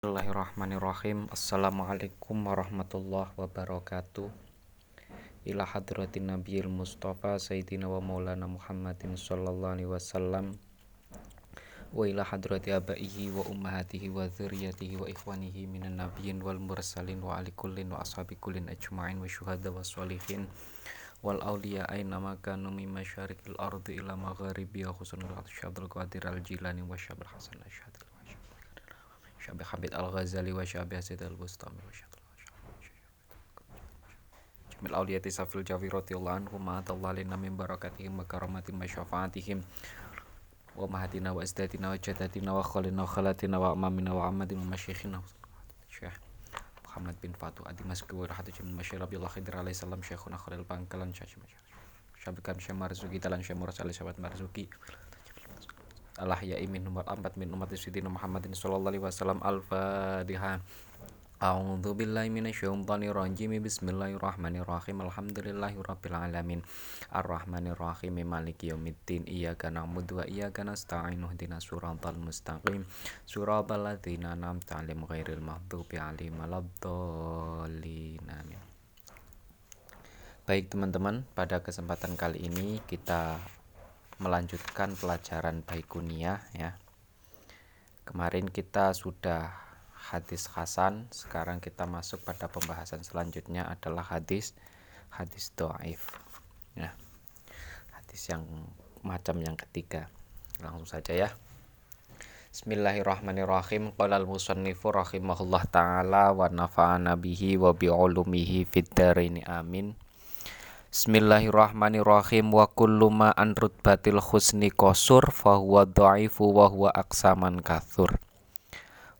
Bismillahirrahmanirrahim Assalamualaikum warahmatullahi wabarakatuh Ila hadratin Nabiil Mustafa Sayyidina wa maulana Muhammadin sallallahu alaihi wasallam Wa ila hadrati abaihi wa ummahatihi wa dzurriyyatihi wa ikhwanihi minan nabiyyin wal mursalin wa ali kullin wa ashabi kullin ajma'in wa syuhada wa sholihin wal awliya aina makanu min masyarikil ardi ila magharibiha khusunul syabdul qadir al jilani wa syabdul hasan asyhadu Syabi Hamid Al-Ghazali wa Syabi Hasid Al-Bustami wa Syabi Jamil Auliyati Safil Jawi radhiyallahu anhu ma'atallah lina min barakatihim wa karamatin wa syafaatihim wa mahatina wa isdatina wa jadatina wa khalina wa khalatina wa amamina wa amadina wa masyikhina Syekh Muhammad bin Fatu Adi Masku wa rahatu jamin masyir Rabiullah Khidir alaihi salam Syekhuna Khalil Pangkalan Syekh Syabi Kam Syekh Marzuki Talan Syekh Muras alaihi sahabat Marzuki Allah ya imin nomor 4 min umat Sayyidina Muhammadin sallallahu alaihi wasallam. Al-Fatihah. A'udzu billahi minasyaitonir rajim Bismillahirrahmanirrahim. Alhamdulillahi rabbil alamin Arrahmanir rahim Maliki yaumiddin. Iyyaka na'budu wa iyyaka nasta'in. Ihdinas siratal mustaqim. Siratal ladzina an'amta 'alaihim ghairil maghdubi 'alaihim waladdallin. Amin. Baik teman-teman, pada kesempatan kali ini kita melanjutkan pelajaran Baikuniyah ya. Kemarin kita sudah hadis Hasan, sekarang kita masuk pada pembahasan selanjutnya adalah hadis hadis doaif. Ya. Hadis yang macam yang ketiga. Langsung saja ya. Bismillahirrahmanirrahim. Qala al-musannifu rahimahullah taala wa nafa'ana bihi wa bi ulumihi fid amin. Bismillahirrahmanirrahim wa kullu ma an rutbatil husni qasur fa huwa dhaifu wa huwa aksaman kathur.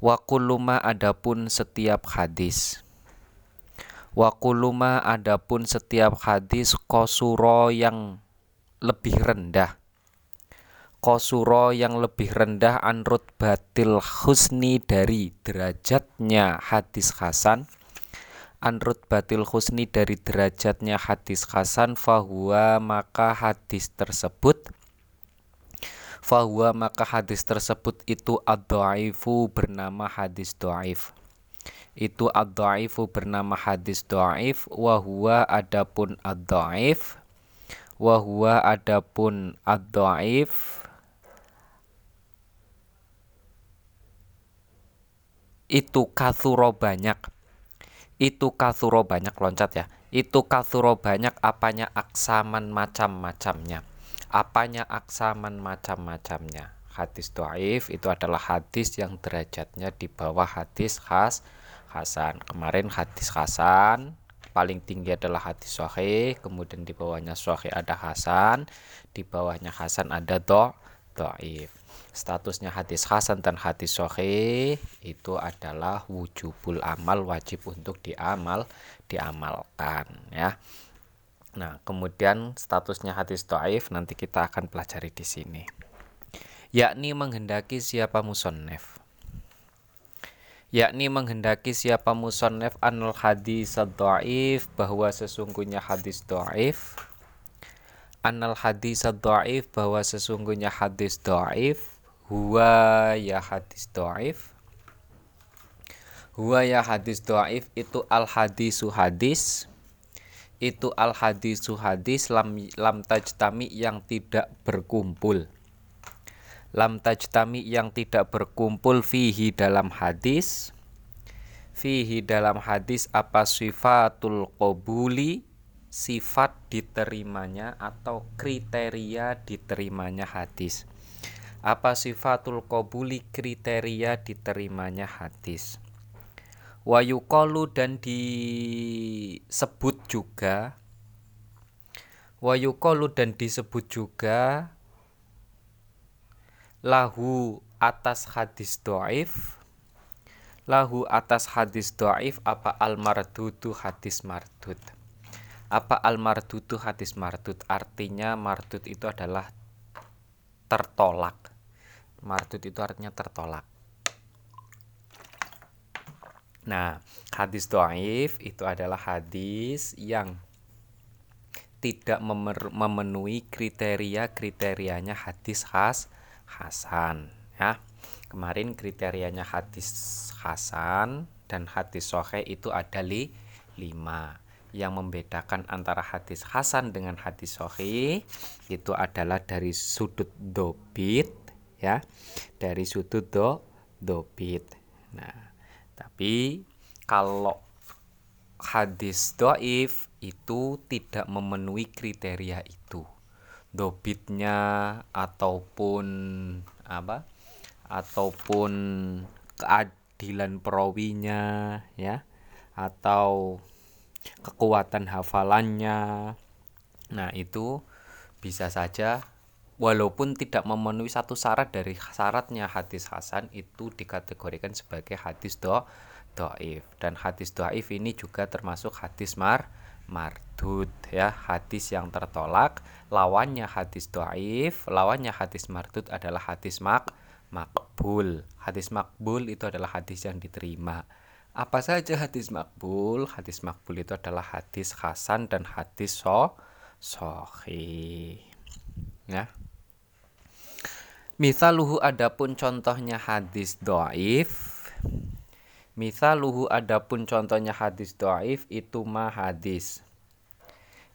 Wa kullu ma adapun setiap hadis. Wa kullu ma adapun setiap hadis qasura yang lebih rendah. Qasura yang lebih rendah an rutbatil husni dari derajatnya hadis hasan anrut batil husni dari derajatnya hadis hasan fahuwa maka hadis tersebut fahuwa maka hadis tersebut itu ad bernama hadis do'if. Itu ad bernama hadis do'if wahwa adapun ad-do'if wahwa adapun ad-do'if itu kathuro banyak itu kathuro banyak? Loncat ya. Itu kathuro banyak? Apanya aksaman macam-macamnya? Apanya aksaman macam-macamnya? Hadis doaif itu adalah hadis yang derajatnya di bawah hadis khas hasan. Kemarin hadis hasan paling tinggi adalah hadis sahih kemudian di bawahnya sahih ada hasan di bawahnya hasan ada do doaif statusnya hadis hasan dan hadis sahih itu adalah wujubul amal wajib untuk diamal diamalkan ya. Nah, kemudian statusnya hadis dhaif nanti kita akan pelajari di sini. Yakni menghendaki siapa musonnef. Yakni menghendaki siapa musonnef anul hadis dhaif bahwa sesungguhnya hadis dhaif anal hadis dhaif bahwa sesungguhnya hadis dhaif huwa ya hadis doaif huwa ya hadis doaif itu al hadisu hadis. Itu al hadisu hadis lam lam tajtami yang tidak berkumpul. Lam tajtami yang tidak berkumpul fihi dalam hadis. Fihi dalam hadis apa sifatul qabuli? Sifat diterimanya atau kriteria diterimanya hadis apa sifatul qabuli kriteria diterimanya hadis? Wayukolu dan disebut juga. Wayukolu dan disebut juga lahu atas hadis doaif lahu atas hadis doaif apa al mardudu hadis mardud? Apa al mardudu hadis mardud? Artinya mardud itu adalah tertolak. Mardut itu artinya tertolak. Nah, hadis doaif itu adalah hadis yang tidak memenuhi kriteria-kriterianya hadis khas hasan ya. kemarin kriterianya hadis hasan dan hadis sohe itu ada li lima yang membedakan antara hadis hasan dengan hadis sohi itu adalah dari sudut dobit ya dari sudut do dobit. Nah tapi kalau hadis doif itu tidak memenuhi kriteria itu. Dobitnya ataupun apa? Ataupun keadilan perawinya ya atau kekuatan hafalannya. Nah, itu bisa saja walaupun tidak memenuhi satu syarat dari syaratnya hadis hasan itu dikategorikan sebagai hadis do doif dan hadis doif ini juga termasuk hadis mar mardud ya hadis yang tertolak lawannya hadis doif lawannya hadis mardud adalah hadis mak makbul hadis makbul itu adalah hadis yang diterima apa saja hadis makbul? Hadis makbul itu adalah hadis hasan dan hadis so sohi. Ya. Misaluhu adapun contohnya hadis doif. Misaluhu adapun contohnya hadis doif itu mah hadis.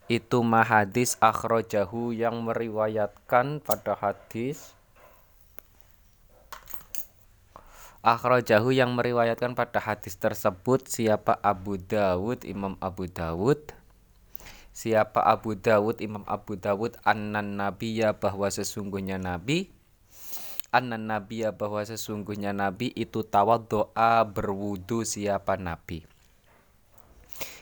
Itu mah hadis akhrojahu yang meriwayatkan pada hadis Akhrajahu yang meriwayatkan pada hadis tersebut siapa Abu Dawud Imam Abu Dawud Siapa Abu Dawud Imam Abu Dawud Annan Nabiya bahwa sesungguhnya Nabi Annan Nabiya bahwa sesungguhnya Nabi itu doa berwudu siapa Nabi?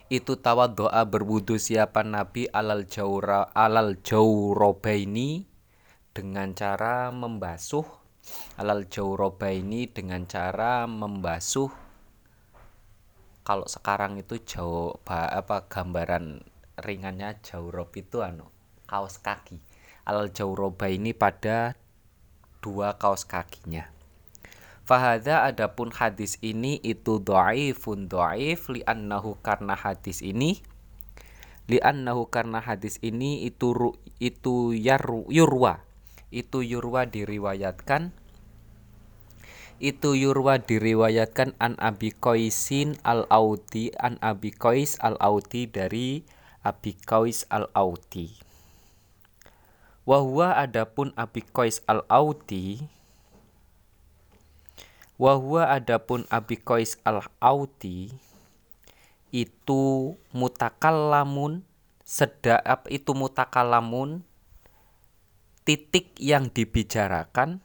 Itu doa berwudu siapa Nabi? Alal jaura alal jaurobaini dengan cara membasuh. Alal jauroba ini dengan cara membasuh. Kalau sekarang itu jauh apa gambaran ringannya jaurob itu anu kaos kaki. Alal jauroba ini pada dua kaos kakinya. Fahada adapun hadis ini itu do'ifun do'if li'annahu karena hadis ini. Li'annahu karena hadis ini itu itu yaru, yurwa. Itu yurwa diriwayatkan. Itu yurwa diriwayatkan an Abi Qaisin al Audi an Abi Qais al Audi dari Abi Qais al Audi Wahwa adapun Abi Qais al Audi Wahwa adapun Abi Qais al Audi itu mutakalamun sedap itu mutakalamun titik yang dibicarakan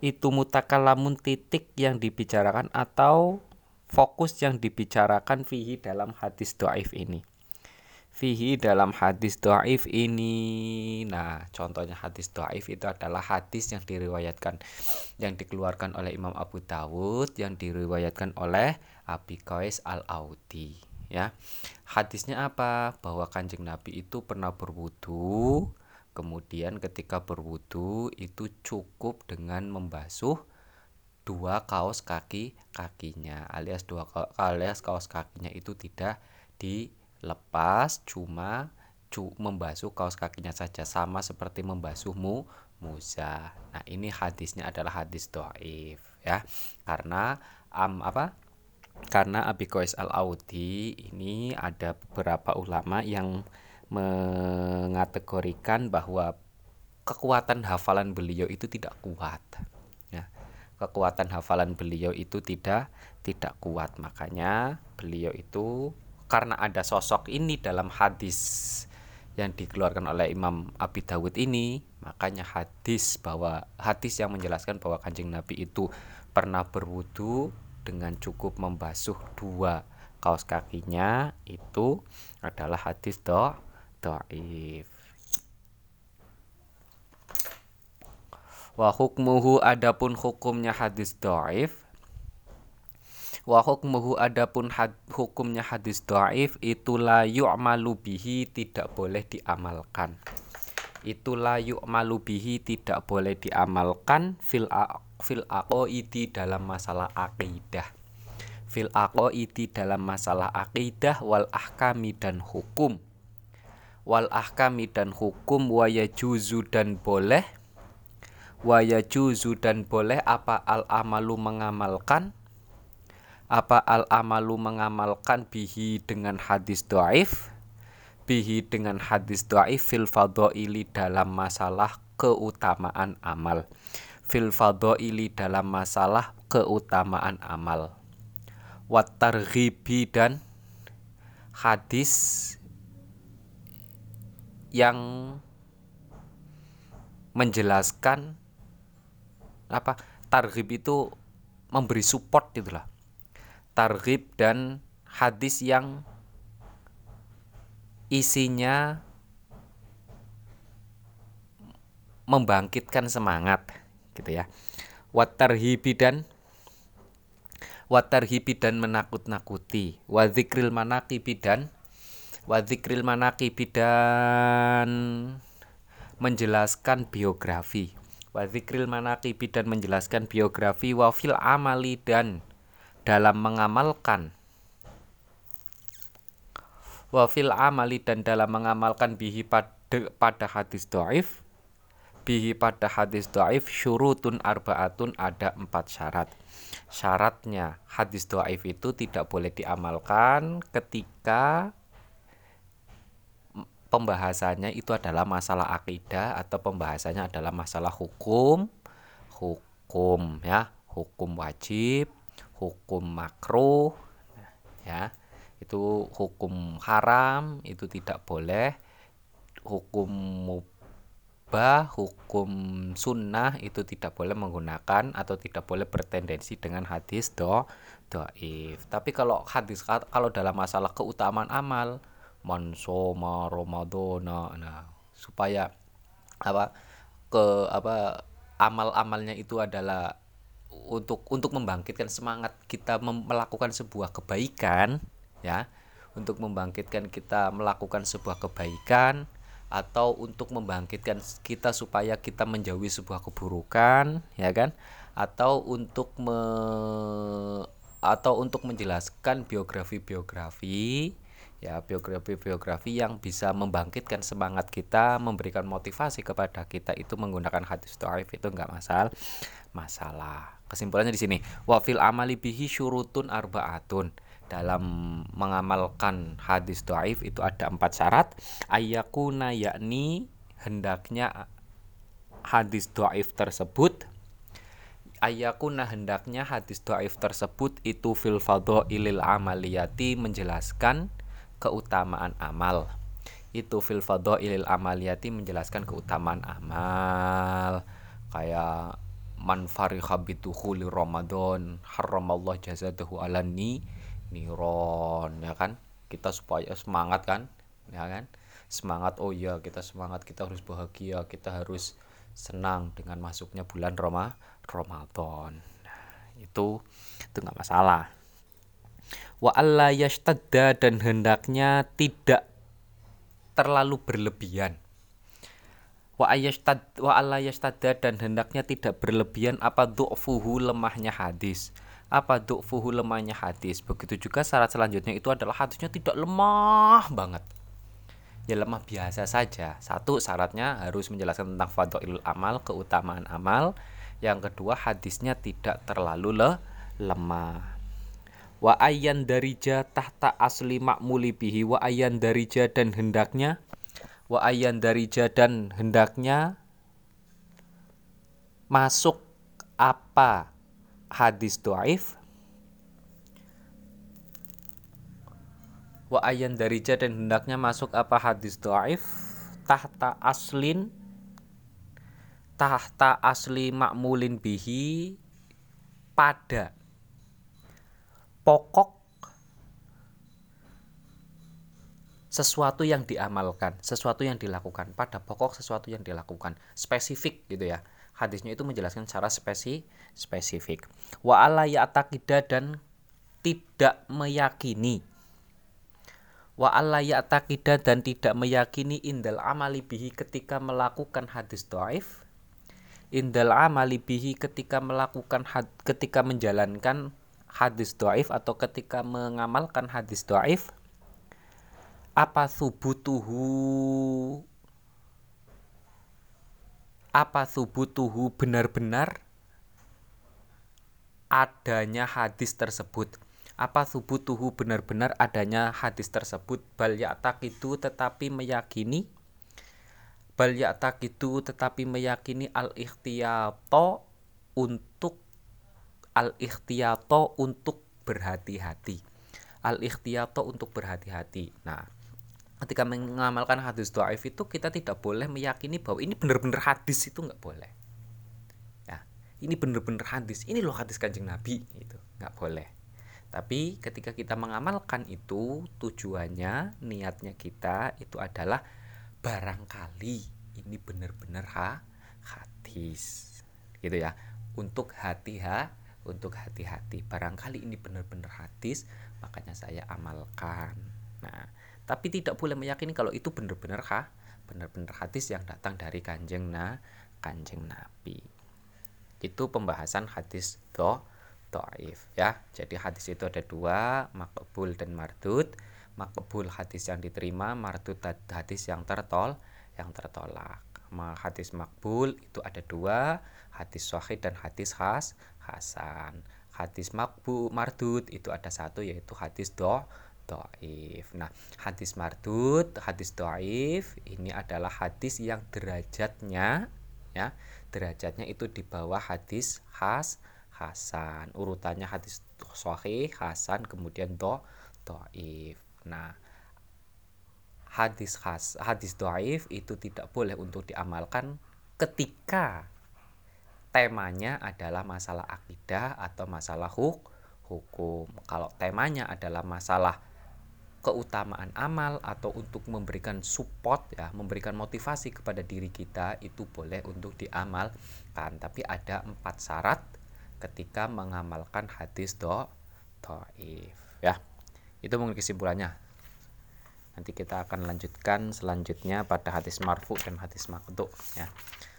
itu mutakalamun titik yang dibicarakan atau fokus yang dibicarakan fihi dalam hadis doaif ini fihi dalam hadis doaif ini. Nah contohnya hadis doaif itu adalah hadis yang diriwayatkan yang dikeluarkan oleh Imam Abu Dawud yang diriwayatkan oleh Abi Qais al Audi ya. Hadisnya apa? Bahwa kanjeng Nabi itu pernah berwudu Kemudian ketika berwudu itu cukup dengan membasuh dua kaos kaki kakinya alias dua alias kaos kakinya itu tidak dilepas cuma cu membasuh kaos kakinya saja sama seperti membasuhmu muza. Nah, ini hadisnya adalah hadis doaif ya. Karena am apa? Karena Abi Qais Al-Audi ini ada beberapa ulama yang mengategorikan bahwa kekuatan hafalan beliau itu tidak kuat. Ya. Kekuatan hafalan beliau itu tidak tidak kuat. Makanya beliau itu karena ada sosok ini dalam hadis yang dikeluarkan oleh Imam Abi Dawud ini, makanya hadis bahwa hadis yang menjelaskan bahwa Kanjeng Nabi itu pernah berwudu dengan cukup membasuh dua kaos kakinya itu adalah hadis do dhaif wa hukmuhu adapun hukumnya hadis dhaif wa hukmuhu adapun had, hukumnya hadis dhaif itulah yu'malu bihi tidak boleh diamalkan. Itulah yu'malu bihi tidak boleh diamalkan fil fil aqaidi dalam masalah akidah. Fil aqaidi dalam masalah akidah wal ahkami dan hukum. Wal ahkami dan hukum wa yajuzu dan boleh. Wa yajuzu dan boleh apa al amalu mengamalkan apa al amalu mengamalkan bihi dengan hadis doaif bihi dengan hadis doaif fil fadhaili dalam masalah keutamaan amal. Fil fadhaili dalam masalah keutamaan amal. Wat targhibi dan hadis yang menjelaskan apa targhib itu memberi support itulah targhib dan hadis yang isinya membangkitkan semangat gitu ya. Watarhibi dan watarhibi dan menakut-nakuti. Wa dzikril manaqibi dan wa dzikril manaqibi dan menjelaskan biografi. Wa dzikril manaqibi dan menjelaskan biografi. Wa fil amali dan dalam mengamalkan. Wa fil amali dan dalam mengamalkan bihi pada, pada hadis do'if bihi pada hadis do'if syurutun arbaatun ada empat syarat. Syaratnya hadis do'if itu tidak boleh diamalkan ketika pembahasannya itu adalah masalah akidah atau pembahasannya adalah masalah hukum. Hukum ya. Hukum wajib hukum makruh ya. Itu hukum haram itu tidak boleh. Hukum mubah hukum sunnah itu tidak boleh menggunakan atau tidak boleh bertendensi dengan hadis do doif. Tapi kalau hadis kalau dalam masalah keutamaan amal mansoma Ramadana nah supaya apa ke apa amal-amalnya itu adalah untuk untuk membangkitkan semangat kita melakukan sebuah kebaikan ya untuk membangkitkan kita melakukan sebuah kebaikan atau untuk membangkitkan kita supaya kita menjauhi sebuah keburukan ya kan atau untuk me, atau untuk menjelaskan biografi-biografi ya biografi-biografi yang bisa membangkitkan semangat kita, memberikan motivasi kepada kita itu menggunakan hadis dhaif itu enggak masalah. Masalah. Kesimpulannya di sini, wa fil amali bihi syurutun arbaatun. Dalam mengamalkan hadis dhaif itu ada empat syarat. Ayakuna yakni hendaknya hadis dhaif tersebut ayakuna hendaknya hadis dhaif tersebut itu fil ilil amaliyati menjelaskan keutamaan amal itu fil fadhailil amaliyati menjelaskan keutamaan amal kayak man fariha bidukhuli ramadan haramallah jazadahu alani niron ya kan? Kita supaya semangat kan? Ya kan? Semangat oh ya kita semangat kita harus bahagia kita harus senang dengan masuknya bulan Roma Ramadan. Nah, itu itu nggak masalah. Wa alla yashtadda dan hendaknya tidak terlalu berlebihan wa ayastad wa alla yashtadda dan hendaknya tidak berlebihan apa du'fuhu lemahnya hadis. Apa du'fuhu lemahnya hadis? Begitu juga syarat selanjutnya itu adalah hadisnya tidak lemah banget. Ya lemah biasa saja. Satu syaratnya harus menjelaskan tentang fadhilul amal keutamaan amal. Yang kedua hadisnya tidak terlalu le lemah. Wa ayyan darija tahta asli makmuli bihi wa ayyan darija dan hendaknya wa ayyan darija dan hendaknya masuk apa hadis doaif wa ayyan darija dan hendaknya masuk apa hadis doaif tahta aslin tahta asli makmulin bihi pada. Pokok sesuatu yang diamalkan, sesuatu yang dilakukan, pada pokok sesuatu yang dilakukan, spesifik gitu ya. Hadisnya itu menjelaskan secara spesi spesifik. Wa ala ya'taqida dan tidak meyakini. Wa ala ya'taqida dan tidak meyakini indal amali bihi ketika melakukan hadis doaif. Indal amali bihi ketika melakukan had, ketika menjalankan hadis doaif atau ketika mengamalkan hadis doaif apa subutuhu apa subutuhu benar-benar? Adanya hadis tersebut. Apa subutuhu benar-benar adanya hadis tersebut? Bal itu tetapi meyakini? Bal itu tetapi meyakini al ikhtiyato untuk al ikhtiyato untuk berhati-hati. Al ikhtiyato untuk berhati-hati. Nah ketika mengamalkan hadis doaif itu kita tidak boleh meyakini bahwa ini benar-benar hadis itu nggak boleh ya ini benar-benar hadis ini loh hadis kanjeng nabi itu nggak boleh tapi ketika kita mengamalkan itu tujuannya, niatnya kita itu adalah barangkali ini benar-benar ha hadis. Gitu ya. Untuk hati ha, untuk hati-hati. Barangkali ini benar-benar hadis, makanya saya amalkan. Nah, tapi tidak boleh meyakini kalau itu benar-benar ha, benar-benar hadis yang datang dari kanjeng na, kanjeng Nabi. Itu pembahasan hadis doh do'if ya. Jadi hadis itu ada dua makbul dan mardud. Makbul hadis yang diterima mardud hadis yang tertol yang tertolak. Hadis makbul itu ada dua hadis sahih dan hadis khas hasan. Hadis makbu mardud itu ada satu yaitu hadis do doif nah hadis mardud hadis doif ini adalah hadis yang derajatnya ya derajatnya itu di bawah hadis khas Hasan. Urutannya hadis Sahih Hasan kemudian do doif nah hadis khas hadis doif itu tidak boleh untuk diamalkan ketika temanya adalah masalah akidah atau masalah huk hukum. Kalau temanya adalah masalah keutamaan amal atau untuk memberikan support ya memberikan motivasi kepada diri kita itu boleh untuk diamalkan tapi ada empat syarat ketika mengamalkan hadis do doif ya itu mungkin kesimpulannya nanti kita akan lanjutkan selanjutnya pada hadis marfu dan hadis maktu ya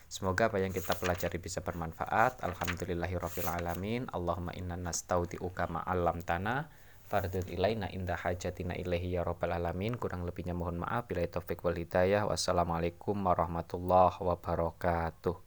Semoga apa yang kita pelajari bisa bermanfaat. Alhamdulillahirabbil alamin. Allahumma inna nastaudiuka ma 'allamtana fardun ilaina inda hajatina ilaihi ya rabbal alamin. Kurang lebihnya mohon maaf. Bila taufik wal hidayah. Wassalamualaikum warahmatullahi wabarakatuh.